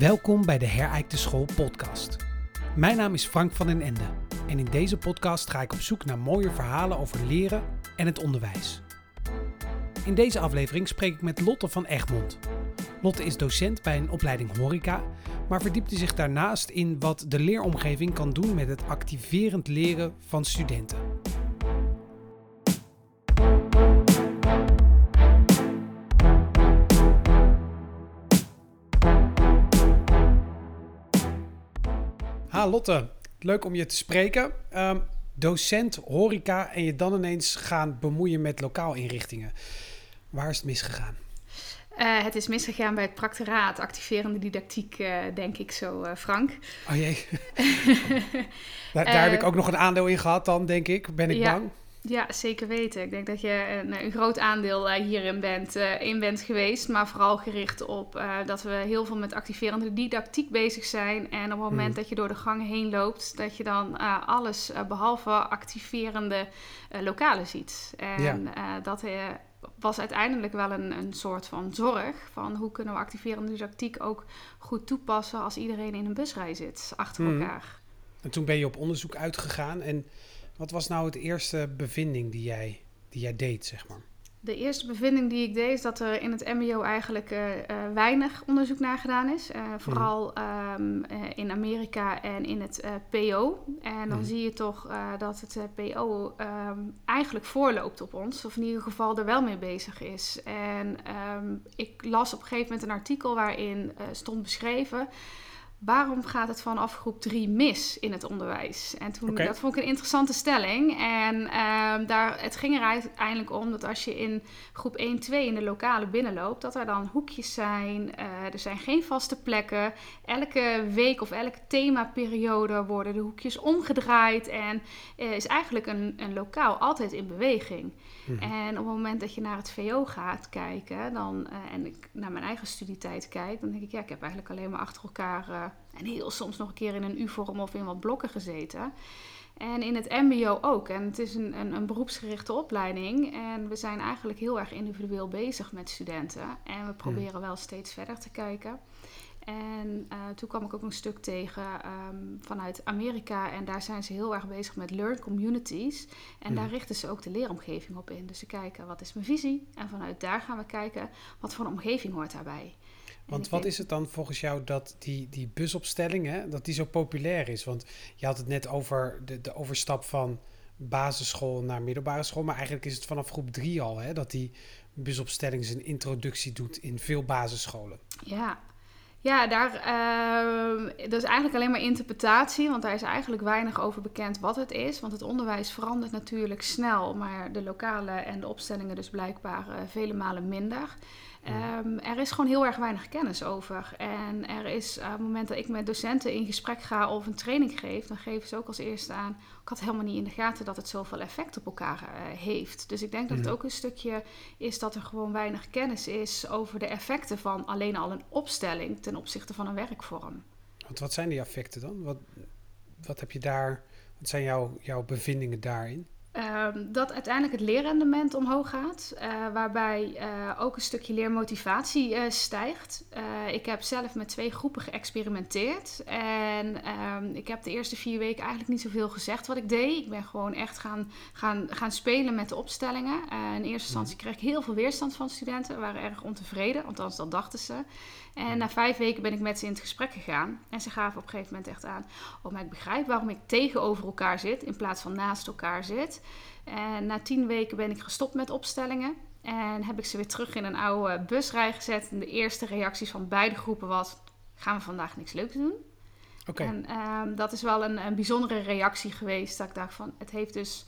Welkom bij de Herijkte School podcast. Mijn naam is Frank van den Ende en in deze podcast ga ik op zoek naar mooie verhalen over leren en het onderwijs. In deze aflevering spreek ik met Lotte van Egmond. Lotte is docent bij een opleiding horeca, maar verdiepte zich daarnaast in wat de leeromgeving kan doen met het activerend leren van studenten. Ha Lotte, leuk om je te spreken. Ehm, docent horeca en je dan ineens gaan bemoeien met lokaalinrichtingen. Waar is het misgegaan? Uh, het is misgegaan bij het practoraat, activerende didactiek, uh, denk ik zo, uh, Frank. Oh jee. daar, daar heb ik ook nog een aandeel in gehad dan, denk ik. Ben ik ja. bang? Ja, zeker weten. Ik denk dat je een, een groot aandeel hierin bent, in bent geweest. Maar vooral gericht op dat we heel veel met activerende didactiek bezig zijn. En op het moment Hmm. dat je door de gang heen loopt, dat je dan alles behalve activerende lokalen ziet. En dat was uiteindelijk wel een, een soort van zorg van hoe kunnen we activerende didactiek ook goed toepassen als iedereen in een busrij zit achter Hmm. elkaar. En toen ben je op onderzoek uitgegaan. En wat was nou het eerste bevinding die jij, die jij deed, zeg maar? De eerste bevinding die ik deed is dat er in het MBO eigenlijk uh, uh, weinig onderzoek naar gedaan is. Uh, vooral um, in Amerika en in het PO. En dan Mm. zie je toch dat het PO um, eigenlijk voorloopt op ons. Of in ieder geval er wel mee bezig is. En um, ik las op een gegeven moment een artikel waarin stond beschreven waarom gaat het vanaf groep 3 mis in het onderwijs? En toen, okay. dat vond ik een interessante stelling. En uh, daar, het ging er uiteindelijk om dat als je in groep 1, 2 in de lokale binnenloopt, dat er dan hoekjes zijn. Uh, er zijn geen vaste plekken. Elke week of elke themaperiode worden de hoekjes omgedraaid. En uh, is eigenlijk een, een lokaal altijd in beweging. Mhm. Mm. En op het moment dat je naar het VO gaat kijken, dan, uh, en ik naar mijn eigen studietijd kijk, dan denk ik, ja, ik heb eigenlijk alleen maar achter elkaar en heel soms nog een keer in een U-vorm of in wat blokken gezeten. En in het MBO ook. En het is een, een, een, beroepsgerichte opleiding. En we zijn eigenlijk heel erg individueel bezig met studenten. En we proberen mm. wel steeds verder te kijken. En uh, toen kwam ik ook een stuk tegen um, vanuit Amerika. En daar zijn ze heel erg bezig met learn communities. En mm. daar richten ze ook de leeromgeving op in. Dus ze kijken, wat is mijn visie? En vanuit daar gaan we kijken, wat voor een omgeving hoort daarbij? Want wat is het dan volgens jou dat die, die busopstelling, hè, dat die zo populair is? Want je had het net over de, de overstap van basisschool naar middelbare school. Maar eigenlijk is het vanaf groep drie al hè, dat die busopstelling zijn introductie doet in veel basisscholen. Ja, ja, daar, uh, dat is eigenlijk alleen maar interpretatie, want daar is eigenlijk weinig over bekend wat het is. Want het onderwijs verandert natuurlijk snel, maar de lokale en de opstellingen dus blijkbaar uh, vele malen minder. Um, er is gewoon heel erg weinig kennis over. En er is, uh, op het moment dat ik met docenten in gesprek ga of een training geef, dan geven ze ook als eerste aan. Ik had helemaal niet in de gaten dat het zoveel effect op elkaar uh, heeft. Dus ik denk dat het ook een stukje is dat er gewoon weinig kennis is over de effecten van alleen al een opstelling ten opzichte van een werkvorm. Want wat zijn die effecten dan? Wat, wat heb je daar? Wat zijn jouw, jouw bevindingen daarin? Um, dat uiteindelijk het leerrendement omhoog gaat, uh, waarbij uh, ook een stukje leermotivatie uh, stijgt. ik heb zelf met twee groepen geëxperimenteerd en um, ik heb de eerste vier weken eigenlijk niet zoveel gezegd wat ik deed. Ik ben gewoon echt gaan, gaan, gaan spelen met de opstellingen. in eerste instantie kreeg ik heel veel weerstand van studenten, waren erg ontevreden, althans dat dachten ze. En na vijf weken ben ik met ze in het gesprek gegaan. En ze gaven op een gegeven moment echt aan: Oh, maar ik begrijp waarom ik tegenover elkaar zit in plaats van naast elkaar zit. En na tien weken ben ik gestopt met opstellingen. En heb ik ze weer terug in een oude busrij gezet. En de eerste reacties van beide groepen was: Gaan we vandaag niks leuks doen? Okay. En um, dat is wel een, een bijzondere reactie geweest. Dat ik dacht van: Het heeft dus.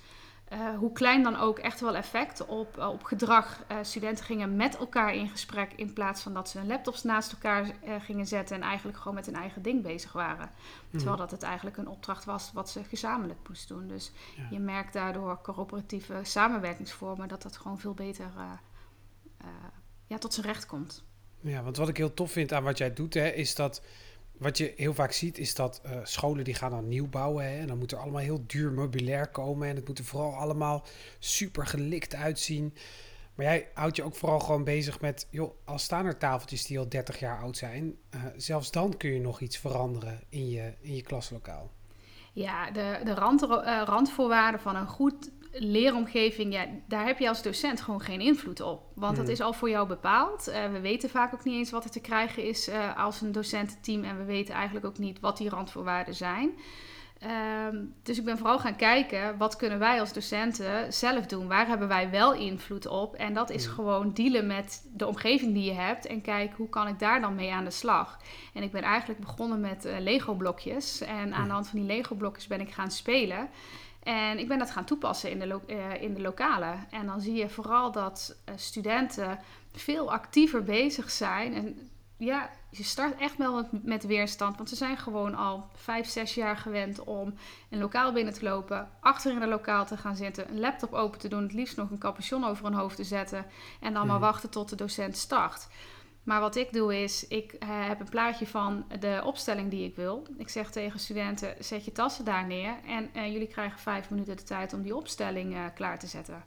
Uh, hoe klein dan ook echt wel effect op, uh, op gedrag. Uh, studenten gingen met elkaar in gesprek in plaats van dat ze hun laptops naast elkaar gingen zetten en eigenlijk gewoon met hun eigen ding bezig waren. Mm. Terwijl dat het eigenlijk een opdracht was wat ze gezamenlijk moesten doen. Dus ja. je merkt daardoor coöperatieve samenwerkingsvormen dat dat gewoon veel beter ja, tot zijn recht komt. Ja, want wat ik heel tof vind aan wat jij doet, hè, is dat wat je heel vaak ziet, is dat uh, scholen die gaan dan nieuw bouwen. Hè, en dan moet er allemaal heel duur meubilair komen. En het moet er vooral allemaal super gelikt uitzien. Maar jij houdt je ook vooral gewoon bezig met, joh, als staan er tafeltjes die al 30 jaar oud zijn, uh, zelfs dan kun je nog iets veranderen in je, in je klaslokaal. Ja, de, de rand, uh, randvoorwaarden van een goed leeromgeving, ja, daar heb je als docent gewoon geen invloed op. Want dat hmm. is al voor jou bepaald. Uh, we weten vaak ook niet eens wat er te krijgen is uh, als een docententeam. En we weten eigenlijk ook niet wat die randvoorwaarden zijn. Ehm, dus ik ben vooral gaan kijken, wat kunnen wij als docenten zelf doen? Waar hebben wij wel invloed op? En dat is hmm. gewoon dealen met de omgeving die je hebt en kijken hoe kan ik daar dan mee aan de slag. En ik ben eigenlijk begonnen met uh, Lego blokjes en aan hmm. de hand van die Lego blokjes ben ik gaan spelen. En ik ben dat gaan toepassen in de, uh, in de lokalen. En dan zie je vooral dat uh, studenten veel actiever bezig zijn. En ja, je start echt wel met weerstand. Want ze zijn gewoon al vijf, zes jaar gewend om een lokaal binnen te lopen. Achter in een lokaal te gaan zitten. Een laptop open te doen. Het liefst nog een capuchon over hun hoofd te zetten. En dan maar wachten tot de docent start. Maar wat ik doe is, ik uh, heb een plaatje van de opstelling die ik wil. Ik zeg tegen studenten, zet je tassen daar neer en uh, jullie krijgen vijf minuten de tijd om die opstelling uh, klaar te zetten.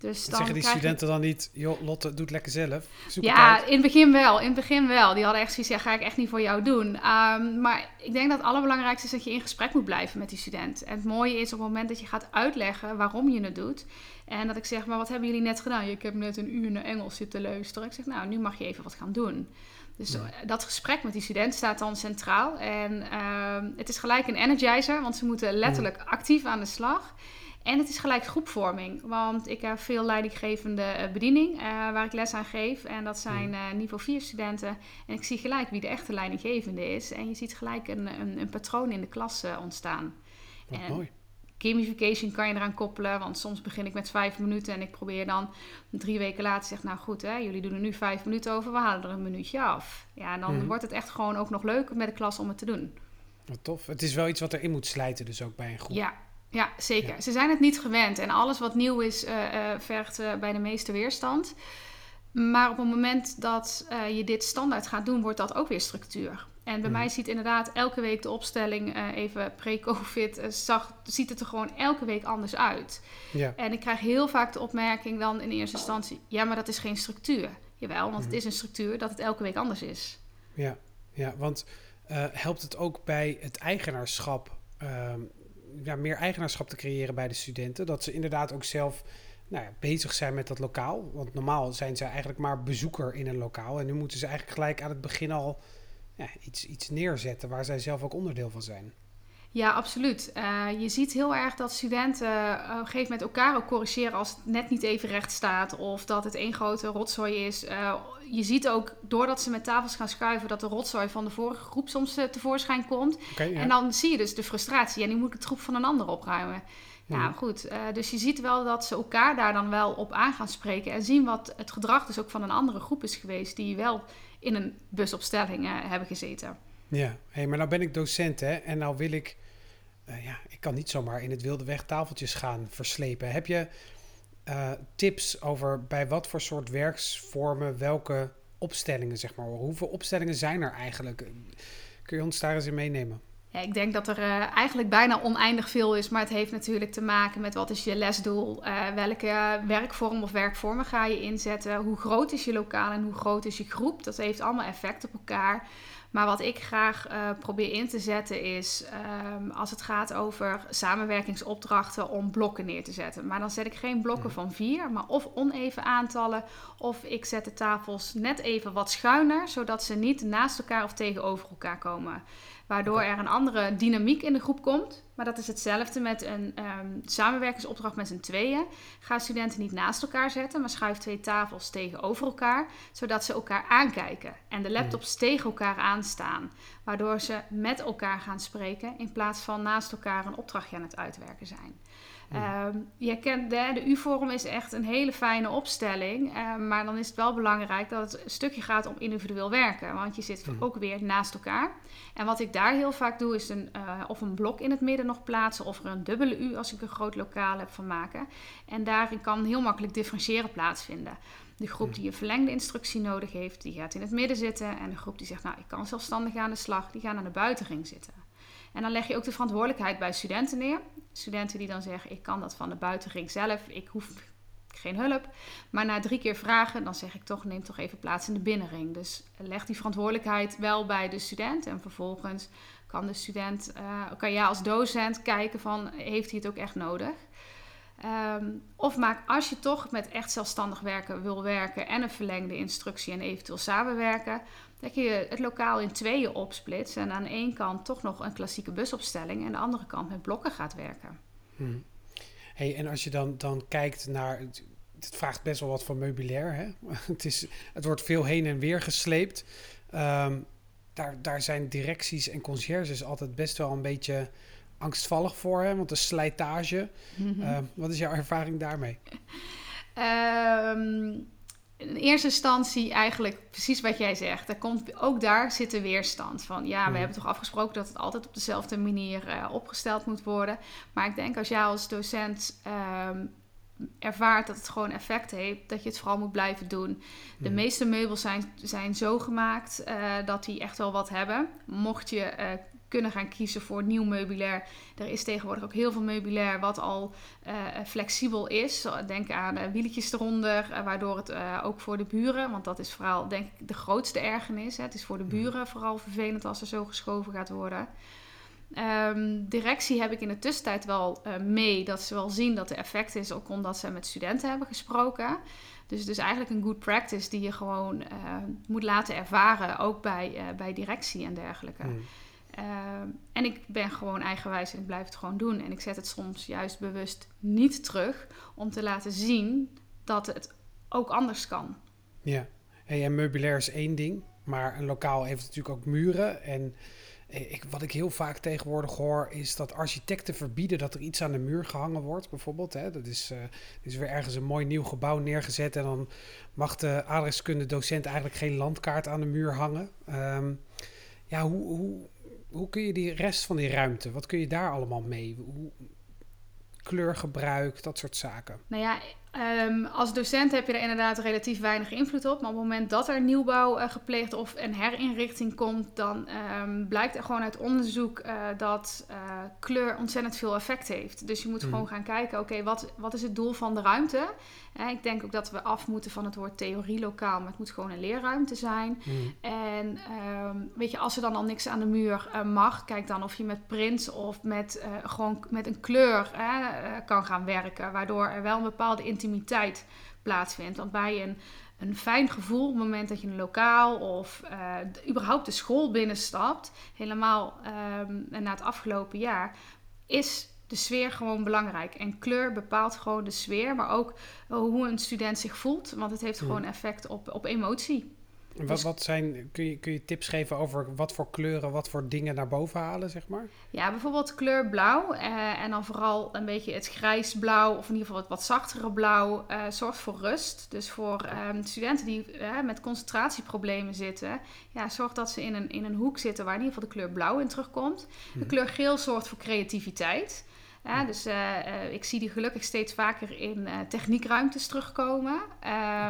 Dus dan zeggen die studenten dan niet, joh, Lotte, doe het lekker zelf? ja, in het begin wel. In het begin wel. Die hadden echt zoiets, ja, ga ik echt niet voor jou doen. Um, maar ik denk dat het allerbelangrijkste is dat je in gesprek moet blijven met die student. En het mooie is op het moment dat je gaat uitleggen waarom je het doet. En dat ik zeg, maar wat hebben jullie net gedaan? Ik heb net een uur naar Engels zitten luisteren. Ik zeg, nou, nu mag je even wat gaan doen. Dus dat gesprek met die student staat dan centraal. En uh, het is gelijk een energizer, want ze moeten letterlijk actief aan de slag. En het is gelijk groepvorming, want ik heb veel leidinggevende eh, bediening uh, waar ik les aan geef. En dat zijn uh, niveau 4 studenten. En ik zie gelijk wie de echte leidinggevende is. En je ziet gelijk een, een, een patroon in de klas ontstaan. Wat en mooi. Gamification kan je eraan koppelen, want soms begin ik met vijf minuten en ik probeer dan drie weken later zeg, nou goed, hè, jullie doen er nu vijf minuten over, we halen er een minuutje af. Ja, en dan mhm. wordt het echt gewoon ook nog leuker met de klas om het te doen. Wat tof. Het is wel iets wat erin moet slijten, dus ook bij een groep. Ja, ja, zeker. Ze zijn het niet gewend. En alles wat nieuw is, uh, vergt uh, bij de meeste weerstand. Maar op het moment dat je dit standaard gaat doen, wordt dat ook weer structuur. En bij mhm. mij ziet inderdaad elke week de opstelling, even pre-COVID, zag, ziet het er gewoon elke week anders uit. Ja. En ik krijg heel vaak de opmerking dan in eerste instantie, ja, maar dat is geen structuur. Jawel, want het mhm. is een structuur dat het elke week anders is. Ja, ja want helpt het ook bij het eigenaarschap ehm, ja, meer eigenaarschap te creëren bij de studenten. Dat ze inderdaad ook zelf nou ja, bezig zijn met dat lokaal. Want normaal zijn ze eigenlijk maar bezoeker in een lokaal. En nu moeten ze eigenlijk gelijk aan het begin al ja, iets, iets neerzetten waar zij zelf ook onderdeel van zijn. Ja, absoluut. Uh, je ziet heel erg dat studenten uh, op een gegeven moment elkaar ook corrigeren als het net niet even recht staat of dat het één grote rotzooi is. Uh, je ziet ook doordat ze met tafels gaan schuiven dat de rotzooi van de vorige groep soms tevoorschijn komt. Okay, ja. En dan zie je dus de frustratie en nu moet ik het troep van een ander opruimen. Nou goed, dus je ziet wel dat ze elkaar daar dan wel op aan gaan spreken en zien wat het gedrag dus ook van een andere groep is geweest die wel in een busopstelling hebben gezeten. Ja, hey, maar nou ben ik docent hè, en nou wil ik, uh, ja, ik kan niet zomaar in het wilde weg tafeltjes gaan verslepen. Heb je uh, tips over bij wat voor soort werksvormen welke opstellingen, zeg maar, hoeveel opstellingen zijn er eigenlijk? Kun je ons daar eens in meenemen? Ja, ik denk dat er uh, eigenlijk bijna oneindig veel is, maar het heeft natuurlijk te maken met wat is je lesdoel, uh, welke werkvorm of werkvormen ga je inzetten, hoe groot is je lokaal en hoe groot is je groep. Dat heeft allemaal effect op elkaar. Maar wat ik graag uh, probeer in te zetten is um, als het gaat over samenwerkingsopdrachten om blokken neer te zetten. Maar dan zet ik geen blokken van vier, maar of oneven aantallen. Of ik zet de tafels net even wat schuiner, zodat ze niet naast elkaar of tegenover elkaar komen. Waardoor er een andere dynamiek in de groep komt. Maar dat is hetzelfde met een um, samenwerkingsopdracht met z'n tweeën. Ga studenten niet naast elkaar zetten, maar schuif twee tafels tegenover elkaar. Zodat ze elkaar aankijken en de laptops tegen elkaar aanstaan. Waardoor ze met elkaar gaan spreken in plaats van naast elkaar een opdrachtje aan het uitwerken zijn. Ehm, je kent de, de U-vorm is echt een hele fijne opstelling. Ehm, maar dan is het wel belangrijk dat het een stukje gaat om individueel werken. Want je zit ook weer naast elkaar. En wat ik daar heel vaak doe, is een, uh, of een blok in het midden nog plaatsen. Of er een dubbele U als ik een groot lokaal heb van maken. En daarin kan heel makkelijk differentiëren plaatsvinden. De groep die een verlengde instructie nodig heeft, die gaat in het midden zitten. En de groep die zegt, nou, ik kan zelfstandig aan de slag, die gaan aan de buitenring zitten. En dan leg je ook de verantwoordelijkheid bij studenten neer. Studenten die dan zeggen, ik kan dat van de buitenring zelf. Ik hoef geen hulp. Maar na drie keer vragen, dan zeg ik toch, neem toch even plaats in de binnenring. Dus leg die verantwoordelijkheid wel bij de student. En vervolgens kan de student, uh, kan jij als docent kijken van, heeft hij het ook echt nodig? Ehm, of maak als je toch met echt zelfstandig werken wil werken en een verlengde instructie en eventueel samenwerken, dat je het lokaal in tweeën opsplitst en aan één kant toch nog een klassieke busopstelling en aan de andere kant met blokken gaat werken. Hmm. Hey, en als je dan, dan kijkt naar. Het vraagt best wel wat van meubilair. Hè? het, is, het wordt veel heen en weer gesleept. Um, daar, daar zijn directies en conciërges altijd best wel een beetje angstvallig voor. Hè? Want de slijtage. Mhm. Ehm, wat is jouw ervaring daarmee? Um, in eerste instantie eigenlijk precies wat jij zegt. Er komt, ook daar zit de weerstand van. Ja, we mhm. hebben toch afgesproken dat het altijd op dezelfde manier uh, opgesteld moet worden. Maar ik denk als jij als docent um, ervaart dat het gewoon effect heeft, dat je het vooral moet blijven doen. De mhm. meeste meubels zijn, zijn zo gemaakt uh, dat die echt wel wat hebben. Mocht je uh, kunnen gaan kiezen voor nieuw meubilair. Er is tegenwoordig ook heel veel meubilair wat al uh, flexibel is. Denk aan uh, wieletjes eronder, uh, waardoor het ook voor de buren, want dat is vooral denk ik de grootste ergernis. Hè. Het is voor de buren vooral vervelend als er zo geschoven gaat worden. Um, directie heb ik in de tussentijd wel mee dat ze wel zien dat er effect is, ook omdat ze met studenten hebben gesproken. Dus het is eigenlijk een good practice die je gewoon moet laten ervaren, ook bij, bij directie en dergelijke. Mm. Ehm, en ik ben gewoon eigenwijs en ik blijf het gewoon doen. En ik zet het soms juist bewust niet terug om te laten zien dat het ook anders kan. Ja, hey, en meubilair is één ding, maar een lokaal heeft natuurlijk ook muren. En eh, ik, wat ik heel vaak tegenwoordig hoor, is dat architecten verbieden dat er iets aan de muur gehangen wordt, bijvoorbeeld. Hè. Dat is, uh, is weer ergens een mooi nieuw gebouw neergezet en dan mag de adreskunde docent eigenlijk geen landkaart aan de muur hangen. Um, ja, hoe, hoe, hoe kun je die rest van die ruimte, wat kun je daar allemaal mee? Hoe, kleurgebruik, dat soort zaken. Nou ja, Ehm, als docent heb je er inderdaad relatief weinig invloed op. Maar op het moment dat er nieuwbouw uh, gepleegd of een herinrichting komt, dan um, blijkt er gewoon uit onderzoek uh, dat uh, kleur ontzettend veel effect heeft. Dus je moet gewoon mm. gaan kijken, oké, wat, wat is het doel van de ruimte? ik denk ook dat we af moeten van het woord theorielokaal, maar het moet gewoon een leerruimte zijn. Mm. En um, weet je, als er dan al niks aan de muur mag, kijk dan of je met prints of met gewoon met een kleur kan gaan werken, waardoor er wel een bepaalde intimiteit plaatsvindt. Want bij een, een fijn gevoel op het moment dat je een lokaal of uh, überhaupt de school binnenstapt, helemaal um, na het afgelopen jaar, is de sfeer gewoon belangrijk. En kleur bepaalt gewoon de sfeer, maar ook hoe een student zich voelt. Want het heeft gewoon effect op, op emotie. Wat, dus- wat zijn, kun je, kun je tips geven over wat voor kleuren, wat voor dingen naar boven halen, zeg maar? Ja, bijvoorbeeld kleur blauw. Eh, en dan vooral een beetje het grijsblauw, of in ieder geval het wat zachtere blauw, uh, zorgt voor rust. Dus voor ehm, studenten die uh, met concentratieproblemen zitten, ja, zorg dat ze in een, in een hoek zitten waar in ieder geval de kleur blauw in terugkomt. De mhm. kleur geel zorgt voor creativiteit. Ja, dus uh, uh, ik zie die gelukkig steeds vaker in uh, techniekruimtes terugkomen.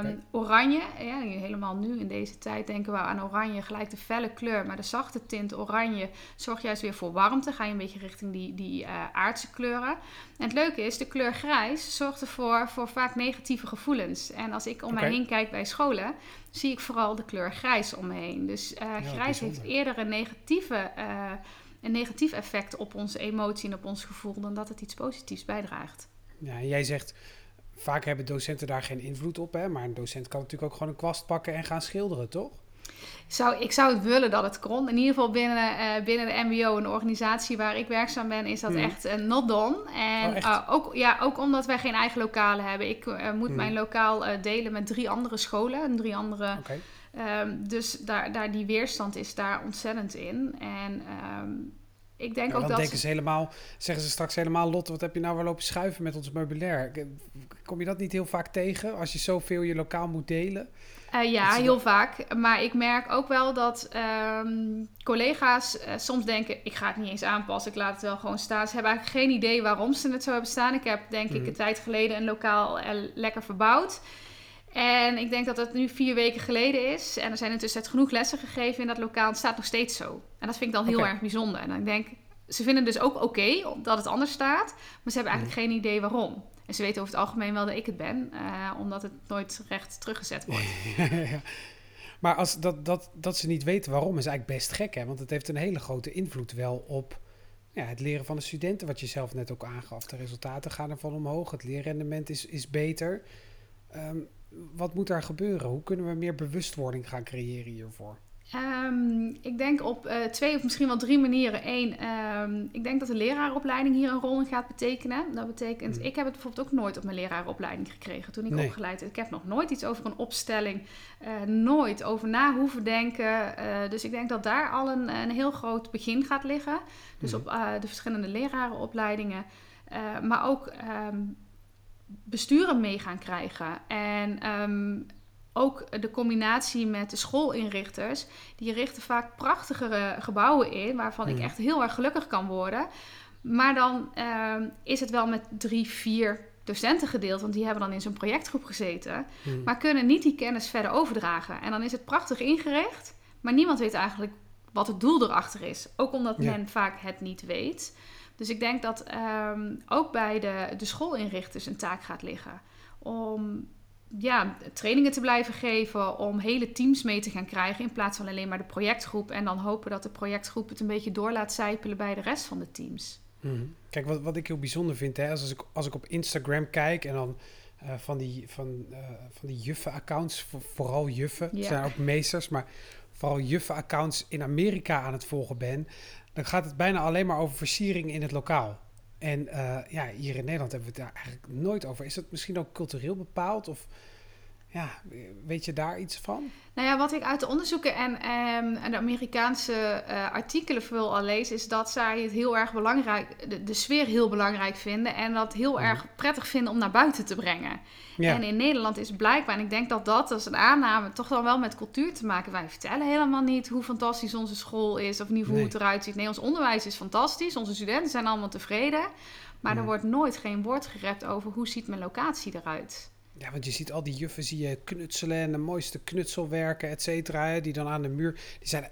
Um, Oranje, ja, helemaal nu in deze tijd denken we aan oranje, gelijk de felle kleur. Maar de zachte tint oranje zorgt juist weer voor warmte. Ga je een beetje richting die, die aardse kleuren. En het leuke is, de kleur grijs zorgt ervoor voor vaak negatieve gevoelens. En als ik om mij heen kijk bij scholen, zie ik vooral de kleur grijs om me heen. Dus grijs heeft eerder een negatieve een negatief effect op onze emotie en op ons gevoel dan dat het iets positiefs bijdraagt. Ja, jij zegt vaak hebben docenten daar geen invloed op, hè? maar een docent kan natuurlijk ook gewoon een kwast pakken en gaan schilderen, toch? Zou, ik zou het willen dat het kon. In ieder geval binnen, uh, binnen de MBO, een organisatie waar ik werkzaam ben, is dat hmm. echt uh, not done. En oh, ook, ja, ook omdat wij geen eigen lokalen hebben. Ik moet hmm. mijn lokaal delen met drie andere scholen en drie andere. Okay. Um, dus daar, daar die weerstand is daar ontzettend in. En um, ik denk ook dan dat... denken ze helemaal, zeggen ze straks helemaal... Lotte, wat heb je nou weer lopen schuiven met ons meubilair? Kom je dat niet heel vaak tegen als je zoveel je lokaal moet delen? Uh, ja, heel vaak. Maar ik merk ook wel dat um, collega's uh, soms denken... ik ga het niet eens aanpassen, ik laat het wel gewoon staan. Ze hebben eigenlijk geen idee waarom ze het zo hebben staan. Ik heb denk ik mm. een tijd geleden een lokaal uh, lekker verbouwd... En ik denk dat het nu vier weken geleden is. En er zijn intussen genoeg lessen gegeven in dat lokaal. Het staat nog steeds zo. En dat vind ik dan heel erg bijzonder. En ik denk, ze vinden dus ook oké dat het anders staat. Maar ze hebben eigenlijk mhm. geen idee waarom. En ze weten over het algemeen wel dat ik het ben, uh, omdat het nooit recht teruggezet wordt. ja. Maar als dat, dat, dat ze niet weten waarom, is eigenlijk best gek, hè? Want het heeft een hele grote invloed wel op ja, het leren van de studenten, wat je zelf net ook aangaf. De resultaten gaan ervan omhoog, het leerrendement is, is beter. Um, wat moet daar gebeuren? Hoe kunnen we meer bewustwording gaan creëren hiervoor? Um, ik denk op uh, twee of misschien wel drie manieren. Eén, um, ik denk dat de leraaropleiding hier een rol in gaat betekenen. Dat betekent, mm. ik heb het bijvoorbeeld ook nooit op mijn leraaropleiding gekregen toen ik nee. opgeleid heb. Ik heb nog nooit iets over een opstelling, uh, nooit over na hoeven denken. Uh, dus ik denk dat daar al een, een heel groot begin gaat liggen. Dus mm. op de verschillende lerarenopleidingen. maar ook um, besturen mee gaan krijgen. En ook de combinatie met de schoolinrichters, die richten vaak prachtigere gebouwen in, waarvan ik echt heel erg gelukkig kan worden. Maar dan uh, is het wel met drie, vier docenten gedeeld, want die hebben dan in zo'n projectgroep gezeten, maar kunnen niet die kennis verder overdragen. En dan is het prachtig ingericht, maar niemand weet eigenlijk wat het doel erachter is. Ook omdat men vaak het niet weet. Dus ik denk dat um, ook bij de, de schoolinrichters een taak gaat liggen om ja, trainingen te blijven geven, om hele teams mee te gaan krijgen in plaats van alleen maar de projectgroep. En dan hopen dat de projectgroep het een beetje door laat zijpelen bij de rest van de teams. Mhm. Kijk, wat, wat ik heel bijzonder vind, hè, als, ik, als ik op Instagram kijk en dan uh, van die, van, uh, van die juffen-accounts, vooral juffen, ja. zijn ook meesters, maar vooral juffen-accounts in Amerika aan het volgen ben, dan gaat het bijna alleen maar over versiering in het lokaal. En uh, ja, hier in Nederland hebben we het daar eigenlijk nooit over. Is dat misschien ook cultureel bepaald? Of ja, weet je daar iets van? Nou ja, wat ik uit de onderzoeken en, um, en de Amerikaanse uh, artikelen veel al lees, is dat zij het heel erg belangrijk, de, de sfeer heel belangrijk vinden en dat heel mm. erg prettig vinden om naar buiten te brengen. Ja. En in Nederland is blijkbaar, en ik denk dat dat als een aanname toch dan wel met cultuur te maken. Wij vertellen helemaal niet hoe fantastisch onze school is of nee. hoe het eruit ziet. Nee, ons onderwijs is fantastisch, onze studenten zijn allemaal tevreden, maar er wordt nooit geen woord gerept over hoe ziet mijn locatie eruit. Ja, want je ziet al die juffen zie je knutselen en de mooiste knutselwerken, et cetera. Die dan aan de muur. Die zijn,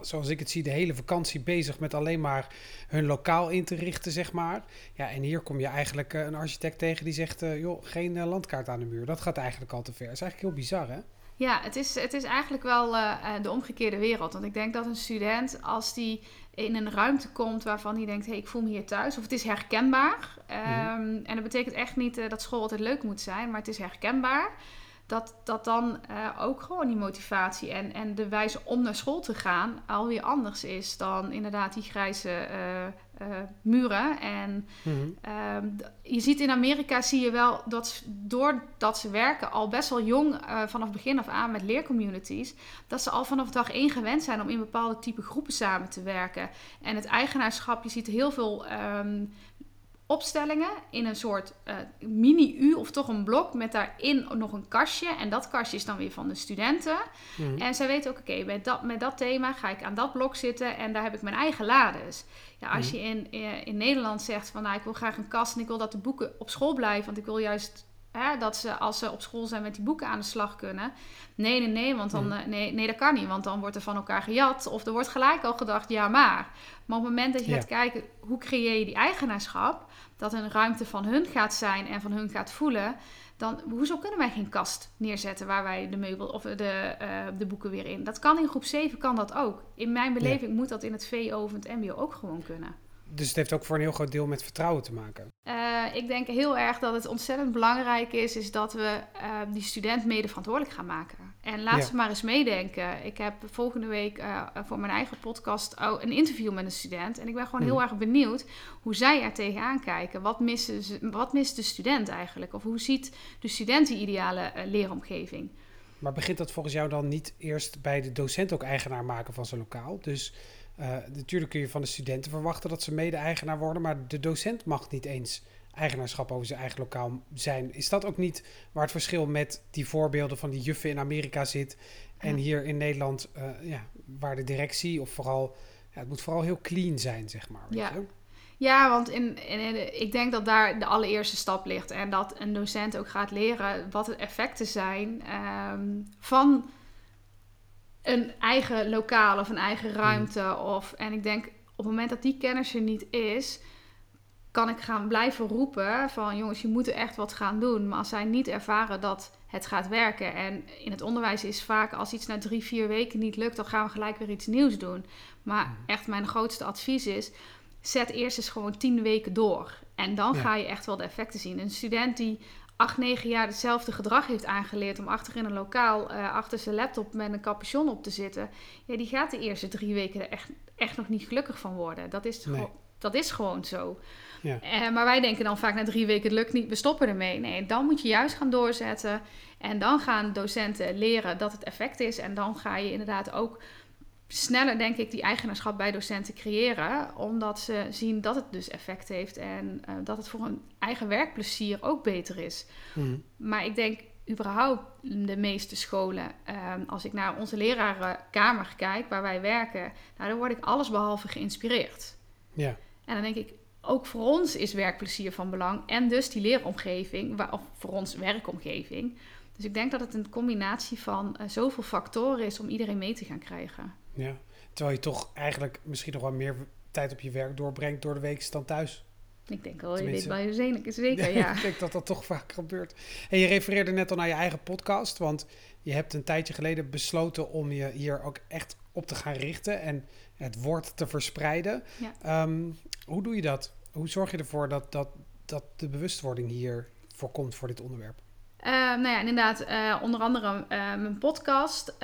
zoals ik het zie, de hele vakantie bezig met alleen maar hun lokaal in te richten, zeg maar. Ja, en hier kom je eigenlijk uh, een architect tegen die zegt: uh, joh, geen uh, landkaart aan de muur. Dat gaat eigenlijk al te ver. Dat is eigenlijk heel bizar, hè? Ja, het is, het is eigenlijk wel de omgekeerde wereld. Want ik denk dat een student, als die in een ruimte komt waarvan hij denkt: hey, ik voel me hier thuis. Of het is herkenbaar. Um, En dat betekent echt niet uh, dat school altijd leuk moet zijn, maar het is herkenbaar. Dat, dat dan uh, ook gewoon die motivatie en, en de wijze om naar school te gaan alweer anders is dan inderdaad die grijze muren. En mm-hmm. um, je ziet in Amerika, zie je wel dat doordat ze werken al best wel jong uh, vanaf begin af aan met leercommunities, dat ze al vanaf dag één gewend zijn om in bepaalde type groepen samen te werken. En het eigenaarschap, je ziet heel veel um, opstellingen in een soort uh, mini-U of toch een blok met daarin nog een kastje. En dat kastje is dan weer van de studenten. Mm. En zij weten ook, oké, okay, met, dat, met dat thema ga ik aan dat blok zitten en daar heb ik mijn eigen lades. Ja, als mm. je in, in, in, Nederland zegt van, nou, ik wil graag een kast en ik wil dat de boeken op school blijven, want ik wil juist Hè, dat ze als ze op school zijn met die boeken aan de slag kunnen. Nee, nee, nee, want dan, mm. nee, nee, dat kan niet. Want dan wordt er van elkaar gejat. Of er wordt gelijk al gedacht, ja maar. Maar op het moment dat je ja. gaat kijken, hoe creëer je die eigenaarschap? Dat een ruimte van hun gaat zijn en van hun gaat voelen. Dan, hoezo kunnen wij geen kast neerzetten waar wij de meubel of de, uh, de boeken weer in? Dat kan in groep 7, kan dat ook. In mijn beleving ja. moet dat in het VO of het MBO ook gewoon kunnen dus het heeft ook voor een heel groot deel met vertrouwen te maken. Uh, ik denk heel erg dat het ontzettend belangrijk is, is dat we uh, die student mede verantwoordelijk gaan maken. En laat ja. ze maar eens meedenken. Ik heb volgende week uh, voor mijn eigen podcast oh, een interview met een student. En ik ben gewoon mm. heel erg benieuwd hoe zij er tegenaan kijken. Wat, missen ze, wat mist de student eigenlijk? Of hoe ziet de student die ideale leeromgeving? Maar begint dat volgens jou dan niet eerst bij de docent ook eigenaar maken van zijn lokaal? Dus uh, natuurlijk kun je van de studenten verwachten dat ze mede-eigenaar worden, maar de docent mag niet eens eigenaarschap over zijn eigen lokaal zijn. Is dat ook niet waar het verschil met die voorbeelden van die juffen in Amerika zit en ja. hier in Nederland, uh, ja, waar de directie of vooral, ja, het moet vooral heel clean zijn, zeg maar. Weet ja. Je? Ja, want in, in, in, ik denk dat daar de allereerste stap ligt. En dat een docent ook gaat leren wat de effecten zijn um, van een eigen lokaal of een eigen ruimte. Of, en ik denk op het moment dat die kennis er niet is, kan ik gaan blijven roepen van jongens, je moet echt wat gaan doen. Maar als zij niet ervaren dat het gaat werken. En in het onderwijs is vaak als iets na drie, vier weken niet lukt, dan gaan we gelijk weer iets nieuws doen. Maar mhm. echt mijn grootste advies is, zet eerst eens gewoon tien weken door. En dan ga je echt wel de effecten zien. Een student die acht, negen jaar hetzelfde gedrag heeft aangeleerd om achter in een lokaal uh, achter zijn laptop met een capuchon op te zitten, ja, die gaat de eerste drie weken er echt, echt nog niet gelukkig van worden. Dat is, dat is gewoon zo. Ja. Uh, maar wij denken dan vaak na drie weken, het lukt niet, we stoppen ermee. Nee, dan moet je juist gaan doorzetten. En dan gaan docenten leren dat het effect is. En dan ga je inderdaad ook sneller, denk ik, die eigenaarschap bij docenten creëren. Omdat ze zien dat het dus effect heeft en uh, dat het voor hun eigen werkplezier ook beter is. Mhm. Maar ik denk überhaupt de meeste scholen, um, als ik naar onze lerarenkamer kijk, waar wij werken, nou, dan word ik allesbehalve geïnspireerd. Ja. En dan denk ik, ook voor ons is werkplezier van belang en dus die leeromgeving, waar, of voor ons werkomgeving. Dus ik denk dat het een combinatie van uh, zoveel factoren is om iedereen mee te gaan krijgen. Ja, terwijl je toch eigenlijk misschien nog wel meer tijd op je werk doorbrengt door de week dan thuis. Ik denk wel, je weet wel je zeker, zeker ja. ik denk dat dat toch vaak gebeurt. En je refereerde net al naar je eigen podcast, want je hebt een tijdje geleden besloten om je hier ook echt op te gaan richten en het woord te verspreiden. Ja. Ehm, hoe doe je dat? Hoe zorg je ervoor dat, dat, dat de bewustwording hier voorkomt voor dit onderwerp? Uh, nou ja, inderdaad, uh, onder andere uh, mijn podcast.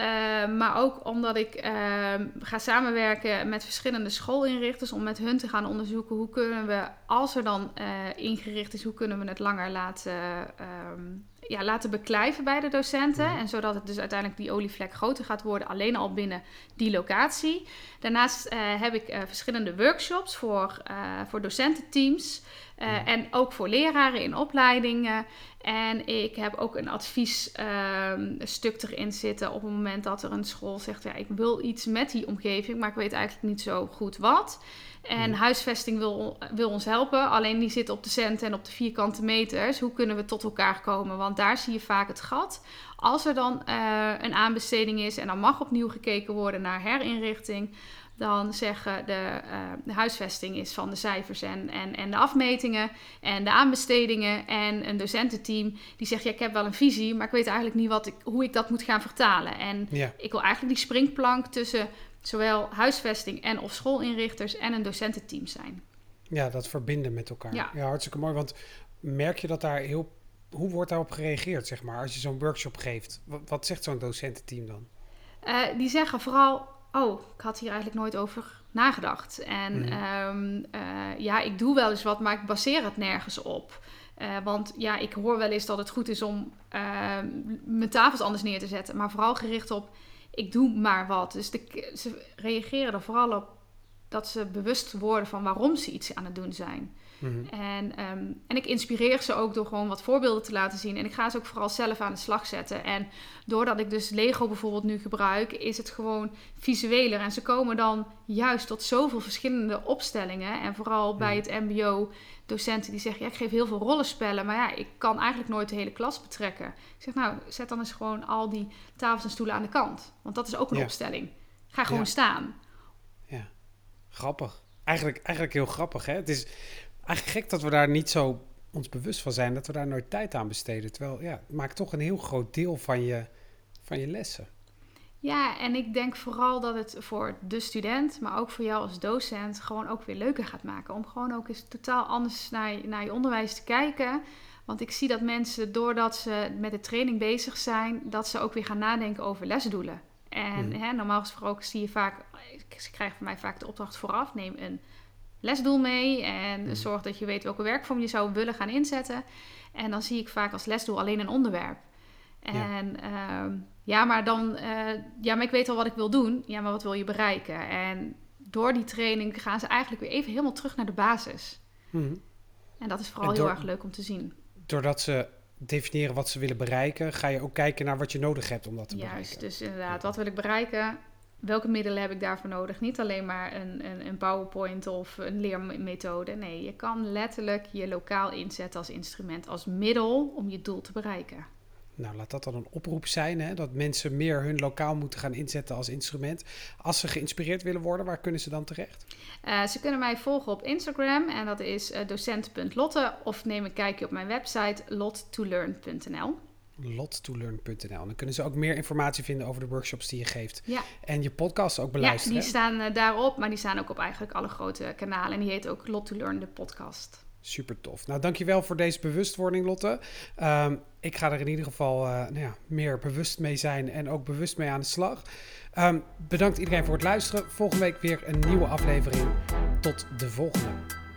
maar ook omdat ik ehm, ga samenwerken met verschillende schoolinrichters om met hun te gaan onderzoeken hoe kunnen we, als er dan ingericht is, hoe kunnen we het langer laten, ehm, ja, laten beklijven bij de docenten. Mhm. En zodat het dus uiteindelijk die olievlek groter gaat worden, alleen al binnen die locatie. Daarnaast heb ik verschillende workshops voor, voor docententeams. Mhm. En ook voor leraren in opleidingen. En ik heb ook een adviesstuk um, erin zitten op het moment dat er een school zegt: ja, ik wil iets met die omgeving, maar ik weet eigenlijk niet zo goed wat. En huisvesting wil, wil ons helpen, alleen die zit op de centen en op de vierkante meters. Hoe kunnen we tot elkaar komen? Want daar zie je vaak het gat. Als er dan uh, een aanbesteding is en dan mag opnieuw gekeken worden naar herinrichting, dan zeggen de, uh, de, huisvesting is van de cijfers en, en, en de afmetingen en de aanbestedingen. En een docententeam die zegt, ja, ik heb wel een visie, maar ik weet eigenlijk niet wat ik, hoe ik dat moet gaan vertalen. En ik wil eigenlijk die springplank tussen zowel huisvesting en of schoolinrichters en een docententeam zijn. Ja, dat verbinden met elkaar. Ja, ja hartstikke mooi. Want merk je dat daar heel... Hoe wordt daarop gereageerd, zeg maar, als je zo'n workshop geeft? Wat, wat zegt zo'n docententeam dan? Uh, die zeggen vooral oh, ik had hier eigenlijk nooit over nagedacht. En mhm. ehm, eh, ja, ik doe wel eens wat, maar ik baseer het nergens op. Uh, want ja, ik hoor wel eens dat het goed is om uh, mijn tafels anders neer te zetten. Maar vooral gericht op, ik doe maar wat. Dus de, ze reageren er vooral op dat ze bewust worden van waarom ze iets aan het doen zijn. Mhm. En, ehm, en ik inspireer ze ook door gewoon wat voorbeelden te laten zien. En ik ga ze ook vooral zelf aan de slag zetten. En doordat ik dus Lego bijvoorbeeld nu gebruik, is het gewoon visueler. En ze komen dan juist tot zoveel verschillende opstellingen. En vooral bij mhm. het MBO docenten die zeggen: ja, ik geef heel veel rollenspellen, maar ja, ik kan eigenlijk nooit de hele klas betrekken. Ik zeg: nou, zet dan eens gewoon al die tafels en stoelen aan de kant, want dat is ook een opstelling. Ga gewoon staan. Ja, grappig. Eigenlijk, eigenlijk heel grappig, hè? Het is eigenlijk gek dat we daar niet zo ons bewust van zijn, dat we daar nooit tijd aan besteden. Terwijl, ja, het maakt toch een heel groot deel van je, van je lessen. Ja, en ik denk vooral dat het voor de student, maar ook voor jou als docent, gewoon ook weer leuker gaat maken. Om gewoon ook eens totaal anders naar je, naar je onderwijs te kijken. Want ik zie dat mensen, doordat ze met de training bezig zijn, dat ze ook weer gaan nadenken over lesdoelen. En hmm. hè, normaal gesproken zie je vaak, ze krijgen van mij vaak de opdracht vooraf, neem een lesdoel mee en hmm. zorg dat je weet welke werkvorm je zou willen gaan inzetten. En dan zie ik vaak als lesdoel alleen een onderwerp. En ja, ehm, ja maar dan, uh, ja, maar ik weet al wat ik wil doen. Ja, maar wat wil je bereiken? En door die training gaan ze eigenlijk weer even helemaal terug naar de basis. Hmm. En dat is vooral heel erg leuk om te zien. Doordat ze definiëren wat ze willen bereiken, ga je ook kijken naar wat je nodig hebt om dat te bereiken. Juist, dus inderdaad, wat wil ik bereiken? Welke middelen heb ik daarvoor nodig? Niet alleen maar een, een, een, PowerPoint of een leermethode. Nee, je kan letterlijk je lokaal inzetten als instrument, als middel om je doel te bereiken. nou, laat dat dan een oproep zijn. Hè? Dat mensen meer hun lokaal moeten gaan inzetten als instrument. Als ze geïnspireerd willen worden, waar kunnen ze dan terecht? Uh, ze kunnen mij volgen op Instagram en dat is uh, docent.lotte. Of neem een kijkje op mijn website lottolearn.nl lottolearn.nl. Dan kunnen ze ook meer informatie vinden over de workshops die je geeft. Ja. En je podcasts ook beluisteren. Ja, die staan uh, daarop, maar die staan ook op eigenlijk alle grote kanalen. En die heet ook Lot to Learn, de podcast. Super tof. Nou, dankjewel voor deze bewustwording, Lotte. Um, ik ga er in ieder geval uh, nou ja, meer bewust mee zijn en ook bewust mee aan de slag. Um, bedankt iedereen voor het luisteren. Volgende week weer een nieuwe aflevering. Tot de volgende.